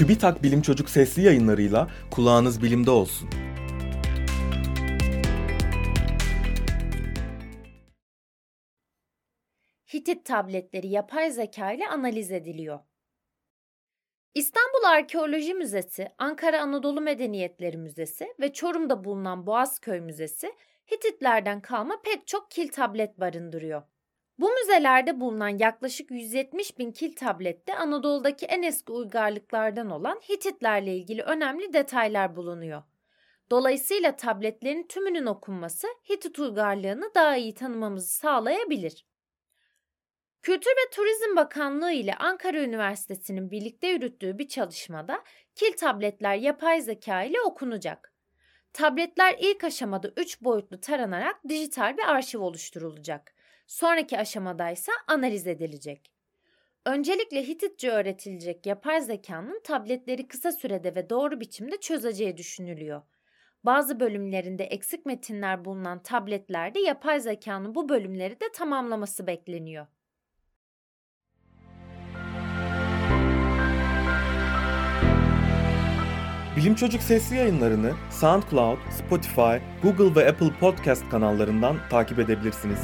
TÜBİTAK Bilim Çocuk sesli yayınlarıyla kulağınız bilimde olsun. Hitit tabletleri yapay zeka ile analiz ediliyor. İstanbul Arkeoloji Müzesi, Ankara Anadolu Medeniyetleri Müzesi ve Çorum'da bulunan Boğazköy Müzesi Hititlerden kalma pek çok kil tablet barındırıyor. Bu müzelerde bulunan yaklaşık 170 bin kil tablette Anadolu'daki en eski uygarlıklardan olan Hititlerle ilgili önemli detaylar bulunuyor. Dolayısıyla tabletlerin tümünün okunması Hitit uygarlığını daha iyi tanımamızı sağlayabilir. Kültür ve Turizm Bakanlığı ile Ankara Üniversitesi'nin birlikte yürüttüğü bir çalışmada kil tabletler yapay zeka ile okunacak. Tabletler ilk aşamada 3 boyutlu taranarak dijital bir arşiv oluşturulacak. Sonraki aşamada ise analiz edilecek. Öncelikle Hititçe öğretilecek yapay zekanın tabletleri kısa sürede ve doğru biçimde çözeceği düşünülüyor. Bazı bölümlerinde eksik metinler bulunan tabletlerde yapay zekanın bu bölümleri de tamamlaması bekleniyor. Bilim Çocuk sesli yayınlarını SoundCloud, Spotify, Google ve Apple Podcast kanallarından takip edebilirsiniz.